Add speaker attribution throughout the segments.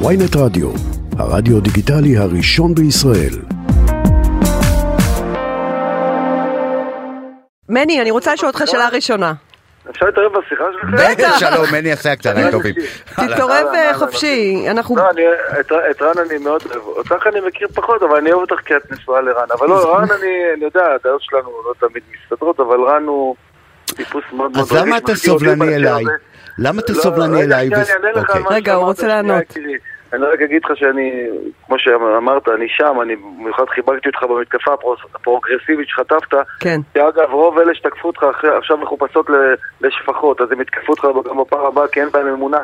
Speaker 1: ויינט רדיו, הרדיו דיגיטלי הראשון בישראל.
Speaker 2: מני, אני רוצה לשאול אותך שאלה ראשונה.
Speaker 3: אפשר להתערב בשיחה שלכם?
Speaker 2: בטח.
Speaker 4: שלום, מני עשה צהריים טובים.
Speaker 3: אהלן.
Speaker 2: חופשי, אנחנו...
Speaker 3: לא, אני, את, רן אני מאוד אוהב. אותך אני מכיר פחות, אבל אני אוהב אותך כי את נשואה לרן. אבל לא, רן אני, אני יודע, הדעות שלנו לא תמיד מסתדרות, אבל רן הוא טיפוס מאוד מאוד
Speaker 4: אז למה אתה סובלני אליי? למה אתה
Speaker 3: לא,
Speaker 4: סובלני
Speaker 3: רגע,
Speaker 4: אליי?
Speaker 3: שנייה,
Speaker 4: וס-
Speaker 3: אני אענה לך על
Speaker 4: אוקיי.
Speaker 3: מה
Speaker 2: רגע, הוא
Speaker 3: שאמרת,
Speaker 2: רוצה לענות.
Speaker 3: אני רק אגיד לך שאני, כמו שאמרת, אני שם, אני במיוחד חיבקתי אותך במתקפה הפרוגרסיבית שחטפת.
Speaker 2: כן.
Speaker 3: שאגב, רוב אלה שתקפו אותך עכשיו מחופשות לשפחות, אז הם יתקפו אותך גם בפעם הבאה כי אין בהם אמונה.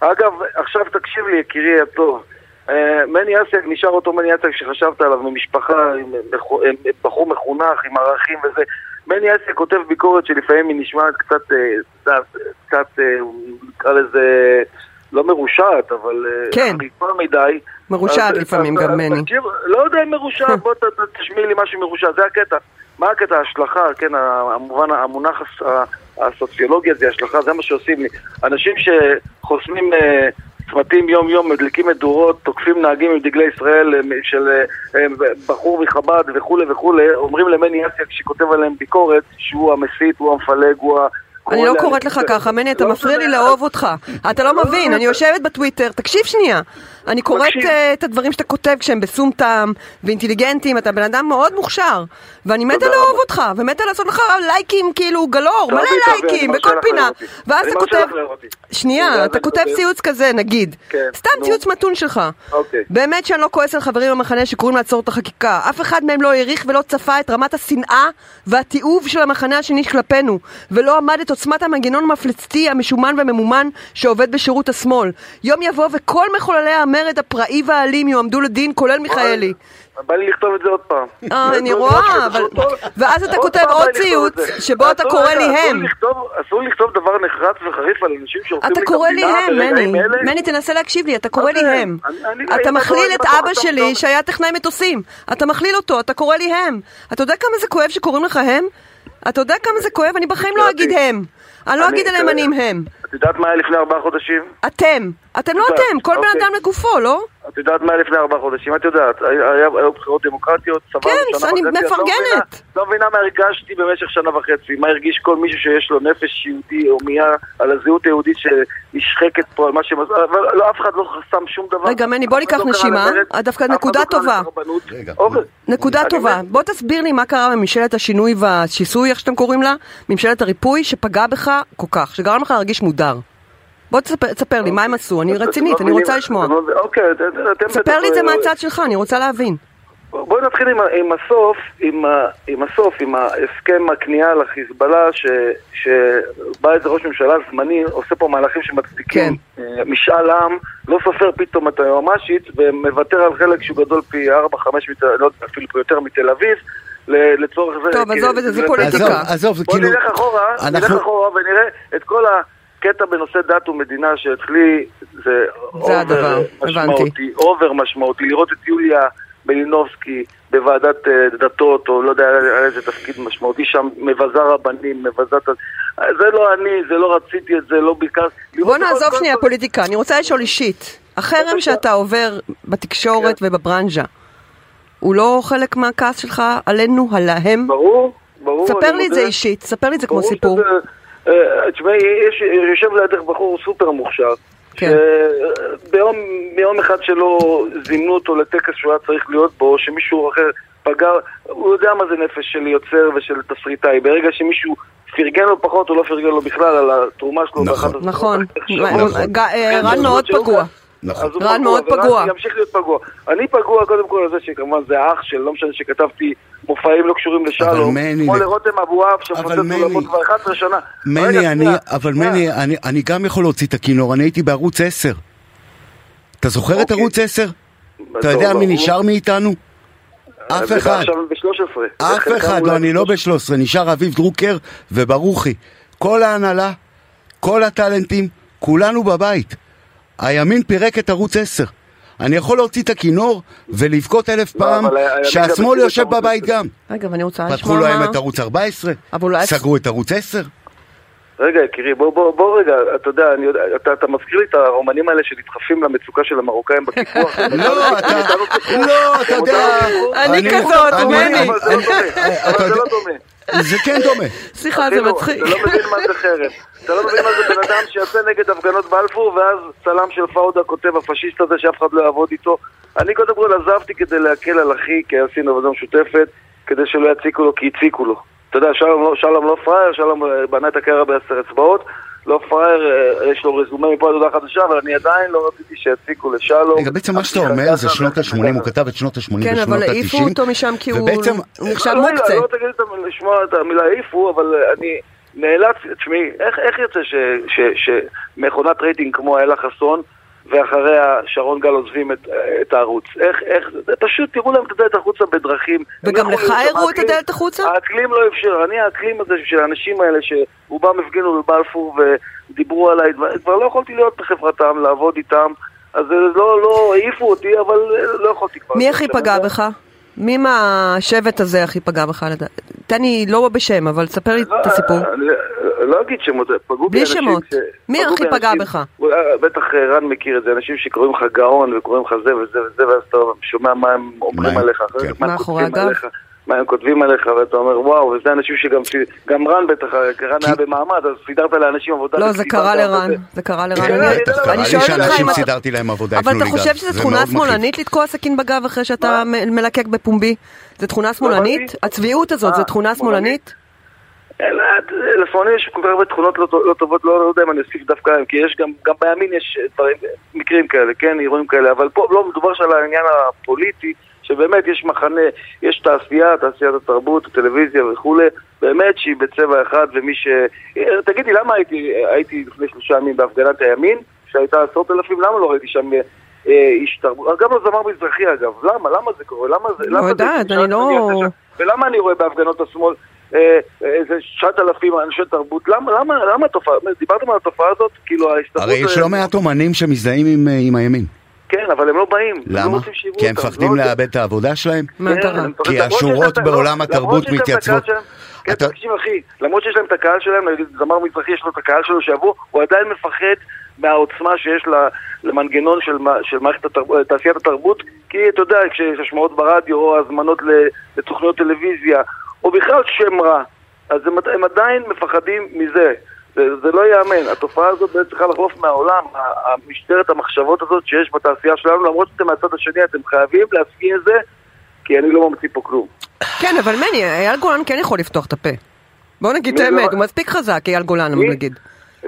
Speaker 3: אגב, עכשיו תקשיב לי, יקירי הטוב. אה, מני אסייג נשאר אותו מני אסייג שחשבת עליו, ממשפחה, בחור מחונך, עם ערכים וזה. מני אסייג כותב ביקורת שלפעמים היא נשמעת קצת, אה, קצת, אה, נקרא לזה, לא מרושעת, אבל אה,
Speaker 2: כן.
Speaker 3: חריפה מדי.
Speaker 2: מרושעת לפעמים גם מני.
Speaker 3: לא יודע אם מרושע, בוא תשמיע לי משהו מרושע, זה הקטע. מה הקטע? ההשלכה, כן, המובן, המונח הסוציולוגי הזה, השלכה, זה מה שעושים לי. אנשים שחוסמים צמתים יום-יום, מדליקים מדורות, תוקפים נהגים עם דגלי ישראל אה, של אה, אה, בחור מחב"ד וכולי וכולי, אומרים למני אסיה כשכותב עליהם ביקורת שהוא המסית, הוא המפלג, הוא.
Speaker 2: אני לא
Speaker 3: קורא
Speaker 2: קוראת לך ככה, מני, אתה
Speaker 3: לא
Speaker 2: מפריע לי לאהוב אותך. אתה לא
Speaker 3: לא,
Speaker 2: מבין,
Speaker 3: לא,
Speaker 2: אני
Speaker 3: לא.
Speaker 2: יושבת בטוויטר, תקשיב שנייה. אני קוראת. אה, את הדברים שאתה כותב כשהם בשום טעם ואינטליגנטים, אתה בן אדם מאוד מוכשר. ואני מתה לאהוב. אותך, ומתה לעשות לך לייקים כאילו גלור, מלא לייקים, בכל פינה. ואז אתה כותב... שנייה, אתה כותב ציוץ כזה, נגיד.
Speaker 3: כן,
Speaker 2: סתם. ציוץ מתון שלך.
Speaker 3: אוקיי.
Speaker 2: באמת שאני לא כועס על חברים במחנה שקוראים לעצור את החקיקה. אף אחד מהם לא העריך ולא צפה את רמת השנאה והתיעוב של המחנה השני כלפינו, ולא עמד את עוצמת המנגנון המפלצתי, המשומן והממומן שעובד בשירות השמאל. יום יבוא וכל מחוללי המרד הפראי והאלים יועמדו לדין, כולל מיכאלי.
Speaker 3: בא לי לכתוב את זה עוד פעם.
Speaker 2: אה, אני
Speaker 3: לא
Speaker 2: רואה,
Speaker 3: משהו,
Speaker 2: אבל-
Speaker 3: פעם-
Speaker 2: ואז אתה כותב עוד ציוץ. שבו אתה קורא לי הם.
Speaker 3: אסור לכתוב דבר נחרץ וחריף על אנשים שהורסים
Speaker 2: אתה קורא לי הם, מני. מני, תנסה להקשיב לי, אתה קורא לי. הם. אתה מכליל את אבא שלי שהיה טכנאי מטוסים. אתה מכליל אותו, אתה קורא לי הם. אתה יודע כמה זה כואב שקוראים לך הם? אתה יודע כמה זה כואב? אני בחיים לא אגיד הם. אני לא אגיד עליהם אני עם הם.
Speaker 3: יודעת מה היה לפני ארבעה חודשים?
Speaker 2: אתם. אתם לא אתם, כל בן
Speaker 3: אוקיי.
Speaker 2: אדם לגופו, לא?
Speaker 3: את יודעת מה היה לפני ארבעה חודשים? את יודעת. היו בחירות דמוקרטיות, סבבה,
Speaker 2: כן, אני
Speaker 3: לא
Speaker 2: מפרגנת.
Speaker 3: לא מבינה מה הרגשתי במשך שנה וחצי, מה הרגיש כל מישהו שיש לו נפש יהודי או מייה על הזהות היהודית שנשחקת פה על מה עשו, אבל לא, אף אחד לא חסם שום דבר.
Speaker 2: רגע, מני, בוא ניקח
Speaker 3: לא
Speaker 2: נשימה. אה, דווקא נקודה טובה.
Speaker 3: אוקיי.
Speaker 2: נקודה טובה. בוא תסביר לי מה קרה בממשלת השינוי והשיסוי, איך שאתם קוראים לה, ממשלת הריפוי, שפגע בך כל כך, שגרם לך להרגיש מודר. בוא תספר, תספר לי, מה הם עשו? אני רצינית, אני רוצה לשמוע.
Speaker 3: אוקיי, את- אתם...
Speaker 2: ספר לי את זה מהצד שלך, אני רוצה להבין.
Speaker 3: בואי נתחיל עם, ה- עם הסוף, עם, ה, עם הסוף, עם ההסכם הכניעה לחיזבאללה, ש, שבא איזה ראש ממשלה זמני, עושה פה מהלכים שמצדיקים
Speaker 2: כן.
Speaker 3: אה, משאל עם, לא סופר פתאום את היועמ"שית, ומוותר על חלק שהוא גדול פי 4-5, לא יודע, אפילו פה יותר מתל אביב, ל- לצורך זה.
Speaker 2: טוב, עזוב את זה, זה פוליטיקה.
Speaker 4: עזוב, עזוב,
Speaker 3: בוא
Speaker 4: כאילו...
Speaker 3: נלך אחורה, נלך
Speaker 4: אנחנו-
Speaker 3: אחורה ונראה את כל הקטע בנושא דת ומדינה שהתחיל, זה
Speaker 2: זה הדבר.
Speaker 3: משמעותי, over משמעותי, לראות את יוליה מלינובסקי בוועדת אה, דתות, או לא יודע על איזה תפקיד משמעותי שם, מבזה רבנים, מבזה... את ה- זה לא אני, זה לא רציתי את זה, לא ביקשתי.
Speaker 2: בוא נעזוב שנייה פוליטיקה, אני רוצה לשאול אישית. החרם. שאתה עובר בתקשורת
Speaker 3: כן.
Speaker 2: ובברנז'ה, הוא לא חלק מהכעס שלך עלינו, עליהם?
Speaker 3: ברור, ברור.
Speaker 2: ספר לי את זה. אישית, ספר לי את זה כמו
Speaker 3: ברור
Speaker 2: סיפור.
Speaker 3: שזה- אה, תשמעי, יש- יושב לידך בחור סופר מוכשר.
Speaker 2: כן.
Speaker 3: ביום, ביום אחד שלא זימנו אותו לטקס שהוא היה צריך להיות בו, שמישהו אחר פגע, הוא יודע מה זה נפש של יוצר ושל תסריטאי. ברגע שמישהו פרגן לו פחות, הוא לא פרגן לו בכלל על התרומה שלו.
Speaker 4: נכון.
Speaker 2: נכון.
Speaker 4: נכון.
Speaker 2: אה,
Speaker 3: כן,
Speaker 2: רן מאוד פגוע.
Speaker 4: נכון.
Speaker 2: רן מאוד פגוע.
Speaker 3: ימשיך להיות פגוע. אני פגוע קודם כל על זה שכמובן זה אח של, לא משנה שכתבתי מופעים לא קשורים לשלום. כמו לרותם אבואב שמפוצץ אולמות כבר 11 שנה.
Speaker 4: מני, אני, אבל. מני, אני, אני גם יכול להוציא את הכינור, אני הייתי בערוץ 10. אתה זוכר את
Speaker 3: אוקיי.
Speaker 4: ערוץ 10? אתה יודע מי. נשאר מאיתנו? אף
Speaker 3: וזה
Speaker 4: אחד.
Speaker 3: עכשיו ב-13.
Speaker 4: אף אחד, לא, אני לא ב-13, נשאר אביב דרוקר וברוכי. כל ההנהלה, כל הטאלנטים, כולנו בבית. הימין פירק את ערוץ 10. אני יכול להוציא את הכינור ולבכות אלף
Speaker 3: לא,
Speaker 4: פעם
Speaker 3: גם
Speaker 4: שהשמאל יושב בבית
Speaker 3: 10.
Speaker 4: גם.
Speaker 2: רגע, ואני רוצה
Speaker 4: פתחו
Speaker 2: לשמוע
Speaker 4: להם
Speaker 2: מה...
Speaker 4: את ערוץ 14,
Speaker 2: אבל אולי-
Speaker 4: סגרו את ערוץ 10.
Speaker 3: רגע, יקירי, בוא, בוא, בוא רגע, אתה יודע, אני יודע, אתה, אתה מזכיר לי את הרומנים האלה שנדחפים למצוקה של המרוקאים בקיפוח.
Speaker 4: לא, אתה, לא, אתה יודע,
Speaker 2: אני כזאת, מני.
Speaker 3: אבל זה לא דומה, זה
Speaker 4: כן דומה.
Speaker 2: סליחה, זה מצחיק.
Speaker 3: אתה לא מבין מה זה חרם. אתה לא מבין מה זה בן אדם שיוצא נגד הפגנות בלפור, ואז צלם של פאודה כותב, הפשיסט הזה שאף אחד לא יעבוד איתו. אני קודם כל עזבתי כדי להקל על אחי, כי עשינו עבודה משותפת, כדי שלא יציקו לו, כי הציקו לו. אתה יודע, שלום לא, לא פראייר, שלום אה, בנה את הקריירה בעשר אצבעות. לא פראייר, אה, יש לו רזומה מפה עד הודעה חדשה, אבל אני עדיין לא רציתי שיציקו לשלום.
Speaker 4: רגע, בעצם מה שאתה אומר זה שנות ה-80, הוא כתב את שנות ה-80 ושנות
Speaker 2: כן,
Speaker 4: ה-90.
Speaker 2: אבל העיפו אותו משם כי הוא נחשב
Speaker 3: לא, רגע,
Speaker 2: מוקצה.
Speaker 3: לא תגיד את המילה- לשמוע את המילה העיפו, אבל אני נאלץ, תשמעי, איך, איך יוצא ש- ש- שמכונת רייטינג כמו אלה חסון ואחריה שרון גל עוזבים את, את הערוץ? איך, איך, פשוט תראו להם את הדלת החוצה בדרכים.
Speaker 2: וגם לך הראו את הדלת החוצה?
Speaker 3: האקלים לא אפשר, אני האקלים הזה של האנשים האלה שרובם הפגינו בבלפור ודיברו עליי, כבר- לא יכולתי להיות בחברתם, לעבוד איתם. אז לא, לא, העיפו אותי, אבל לא יכולתי כבר.
Speaker 2: מי הכי פגע בך? מי מהשבט הזה הכי פגע בך? לדעת? תן לי לא בשם, אבל ספר לי את הסיפור.
Speaker 3: לא אגיד שמות, פגעו בי
Speaker 2: בלי
Speaker 3: אנשים
Speaker 2: שמות.
Speaker 3: ש-
Speaker 2: מי הכי פגע בך?
Speaker 3: אה, בטח אה, רן מכיר את זה, אנשים שקוראים לך גאון וקוראים לך זה וזה וזה, ואז אתה שומע מה הם אומרים עליך, אחרי
Speaker 4: כן.
Speaker 3: זה, מה הם
Speaker 2: מאחורי
Speaker 3: כותבים
Speaker 2: הגב?
Speaker 3: עליך, מה הם כותבים עליך, ואתה אומר וואו, וזה אנשים שגם, גם רן בטח, אה, רן היה במעמד, אז סידרת לאנשים עבודה.
Speaker 2: לא, זה קרה לרן.
Speaker 3: זה.
Speaker 2: קרה לרן.
Speaker 3: כן,
Speaker 2: אני-
Speaker 3: לא-
Speaker 2: שואלת אותך אם.
Speaker 4: סידרתי להם עבודה,
Speaker 2: אבל
Speaker 4: הפנו
Speaker 2: אתה חושב. שזו תכונה. שמאלנית לתקוע סכין בגב אחרי שאתה מלקק בפומבי? זו תכונה שמאלנית?
Speaker 3: אמרתי.
Speaker 2: הצביעות הזאת זו
Speaker 3: אה,
Speaker 2: תכונה שמאלנית?
Speaker 3: לפעמים יש כל כך הרבה תכונות לא, לא טובות, לא, לא יודע אם אני אוסיף דווקא עליהן, כי יש גם, בימין יש מקרים כאלה, כן, אירועים כאלה, אבל פה לא מדובר של העניין הפוליטי, שבאמת יש מחנה, יש תעשייה, תעשיית התרבות, הטלוויזיה וכולי, באמת שהיא בצבע אחד, ומי ש... תגידי, למה הייתי, הייתי לפני שלושה ימים בהפגנת הימין, שהייתה עשרות אלפים, למה לא ראיתי שם... אה, איש תרבות, גם לא זמר מזרחי אגב, למה? למה זה קורה? למה זה? למה זה-
Speaker 2: יודעת, אני לא-
Speaker 3: ולמה אני רואה בהפגנות השמאל אה, איזה 9,000 אנשי תרבות? למה, למה, למה התופעה, דיברתם על התופעה הזאת? כאילו ההסתברות...
Speaker 4: הרי יש
Speaker 3: אה,
Speaker 4: לא מעט אומנים שמזדהים עם, אה, עם הימין.
Speaker 3: כן, אבל הם לא באים. לא
Speaker 4: למה? כי הם מפחדים
Speaker 3: לא.
Speaker 4: לאבד את העבודה שלהם?
Speaker 3: כן.
Speaker 4: כי השורות בעולם
Speaker 3: לא,
Speaker 4: התרבות מתייצבות.
Speaker 3: כן,
Speaker 4: אתה-
Speaker 3: תקשיב אחי, למרות שיש להם את הקהל שלהם, נגיד זמר מזרחי יש לו את הקהל שלו שיבוא, הוא עדיין מפחד מהעוצמה שיש ל- למנגנון של של מערכת התרבות, תעשיית התרבות, כי אתה יודע, כשיש השמעות ברדיו או הזמנות ל- לתוכניות טלוויזיה, או בכלל שם רע, אז הם, הם עדיין מפחדים מזה. זה, זה לא ייאמן, התופעה הזאת בעצם צריכה לחלוף מהעולם, המשטרת המחשבות הזאת שיש בתעשייה שלנו, למרות שאתם מהצד השני, אתם חייבים להסכים את זה, כי אני לא ממציא פה כלום.
Speaker 2: כן, אבל מני, אייל גולן כן יכול לפתוח את הפה. בוא נגיד את
Speaker 3: מי
Speaker 2: האמת,
Speaker 3: לא-
Speaker 2: הוא מספיק חזק, אייל גולן? נגיד.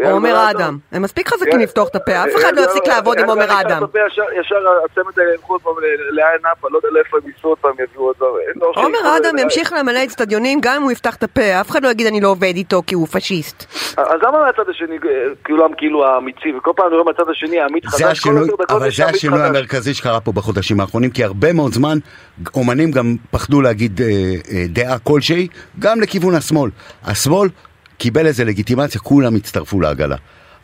Speaker 2: או עומר
Speaker 3: גולן,
Speaker 2: אדם. הם מספיק חזקים לפתוח את הפה, אף אחד לא
Speaker 3: אה,
Speaker 2: יפסיק
Speaker 3: אה,
Speaker 2: לעבוד עם
Speaker 3: אה,
Speaker 2: עומר
Speaker 3: אה,
Speaker 2: אדם.
Speaker 3: אה, ישר- הצמד האלה ילכו עוד פעם לעין נאפה, לא יודע לאיפה הם ייסעו עוד פעם, יביאו עוד פעם. לו
Speaker 2: עומר אדם
Speaker 3: אה,
Speaker 2: ימשיך למלא אצטדיונים גם אם הוא יפתח את הפה, אף אחד לא יגיד אני לא עובד איתו כי הוא פשיסט.
Speaker 3: אז למה מהצד השני אה, כולם כאילו האמיצים, וכל פעם אני רואה מהצד השני האמיץ חדש,
Speaker 4: אבל זה השינוי. המרכזי שקרה פה בחודשים האחרונים, כי הרבה מאוד זמן אומנים גם פחדו להגיד אה, אה, דעה כלשהי, גם לכיוון השמאל. השמאל קיבל איזה לגיטימציה, כולם הצטרפו לעגלה.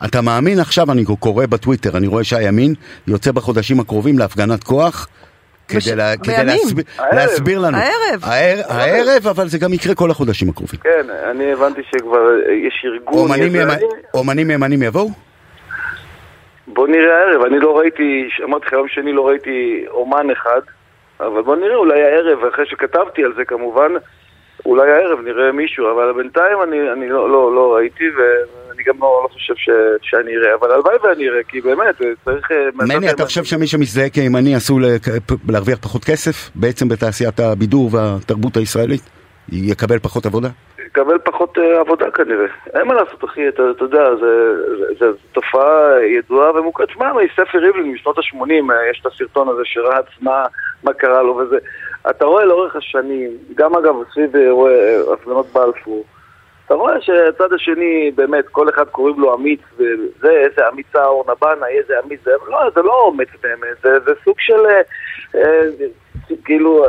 Speaker 4: אתה מאמין עכשיו, אני קורא בטוויטר, אני רואה שהימין יוצא בחודשים הקרובים להפגנת כוח.
Speaker 2: בש-
Speaker 4: כדי, לה, כדי. להסביר,
Speaker 3: הערב.
Speaker 4: להסביר לנו.
Speaker 2: הערב.
Speaker 4: הער, הערב, אבל זה גם יקרה כל החודשים הקרובים.
Speaker 3: כן, אני הבנתי שכבר אה, יש ארגון.
Speaker 4: אומנים,
Speaker 3: יש-
Speaker 4: ימ...
Speaker 3: אני-
Speaker 4: אומנים ימנים יבואו?
Speaker 3: בוא נראה הערב, אני לא ראיתי, אמרתי לך יום שני לא ראיתי אומן אחד, אבל בוא נראה, אולי הערב, אחרי שכתבתי על זה כמובן, אולי הערב נראה מישהו, אבל בינתיים אני, אני לא, לא, לא ראיתי ואני גם לא, לא חושב ש, שאני אראה, אבל הלוואי ואני אראה, כי באמת, אה, צריך... אה,
Speaker 4: מני, אתה חושב שמי שמזדהה כימני עשוי להרוויח פחות כסף בעצם בתעשיית הבידור והתרבות הישראלית? יקבל פחות עבודה?
Speaker 3: יקבל פחות אה, עבודה כנראה. אין מה לעשות, אחי, אתה, אתה יודע, זה תופעה ידועה ומוכרת. תשמע, ספר ריבלין משנות ה-80, יש את הסרטון הזה שרץ, מה, מה קרה לו וזה. אתה רואה לאורך השנים, גם אגב סביב אירועי אה, הפגנות בלפור, אתה רואה שהצד השני, באמת, כל אחד קוראים לו אמיץ, וזה, איזה אמיצה אורנה בנה, איזה אמיץ, זה לא, זה לא אומץ באמת, זה, זה סוג של, אה, אה, כאילו,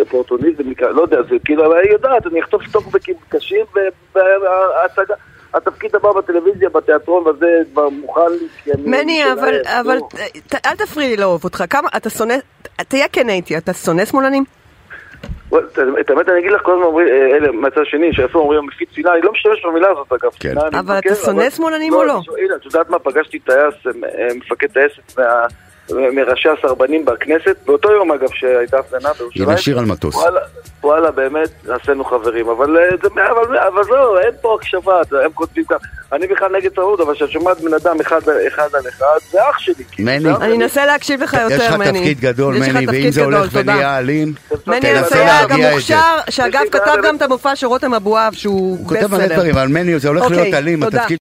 Speaker 3: אופורטוניזם, לא יודע, זה כאילו, היא יודעת, אני אחטוף טוקבקים קשים, וההצגה, התפקיד הבא בטלוויזיה, בתיאטרון, וזה כבר מוכן לי, אני...
Speaker 2: מני, אבל, אבל. ת- אל תפריעי לי לאהוב אותך. כמה, אתה שונא, תהיה כן איתי, אתה שונא שמאלנים?
Speaker 3: את האמת אני אגיד לך, כל הזמן אומרים, אה, אלה מהצד השני, שאיפה אומרים מפיץ שנאה, אני לא משתמש במילה הזאת אגב.
Speaker 4: כן.
Speaker 2: אבל אתה שונא שמאלנים או לא?
Speaker 3: הנה, את יודעת מה, פגשתי טייס, אה, מפקד טייסת מה- מראשי הסרבנים בכנסת, באותו יום אגב שהייתה הפגנה בירושלים.
Speaker 4: עם השיר על מטוס.
Speaker 3: וואלה, וואלה, באמת, עשינו חברים, אבל, אה, זה, אבל, אבל זהו, אין פה הקשבה, הם כותבים כך, אני בכלל נגד תרבות, אבל כשאת שומעת בן אדם אחד, אחד על אחד, זה אח שלי. כאילו,
Speaker 4: מני.
Speaker 2: אני
Speaker 3: שלי.
Speaker 2: אנסה להקשיב לך יותר,
Speaker 4: יש לך
Speaker 2: מני.
Speaker 4: תפקיד גדול, מני, ואם זה
Speaker 2: גדול,
Speaker 4: הולך. ונהיה אלים,
Speaker 2: מני
Speaker 3: תנסה
Speaker 2: אסייג
Speaker 4: להרגיע את
Speaker 2: המוכשר, שאגב כתב גם את המופע של רותם אבואב, שהוא
Speaker 4: הוא כותב מלא. דברים, אבל מני זה הולך
Speaker 2: אוקיי,
Speaker 4: להיות אלים,
Speaker 2: תודה.
Speaker 4: התפקיד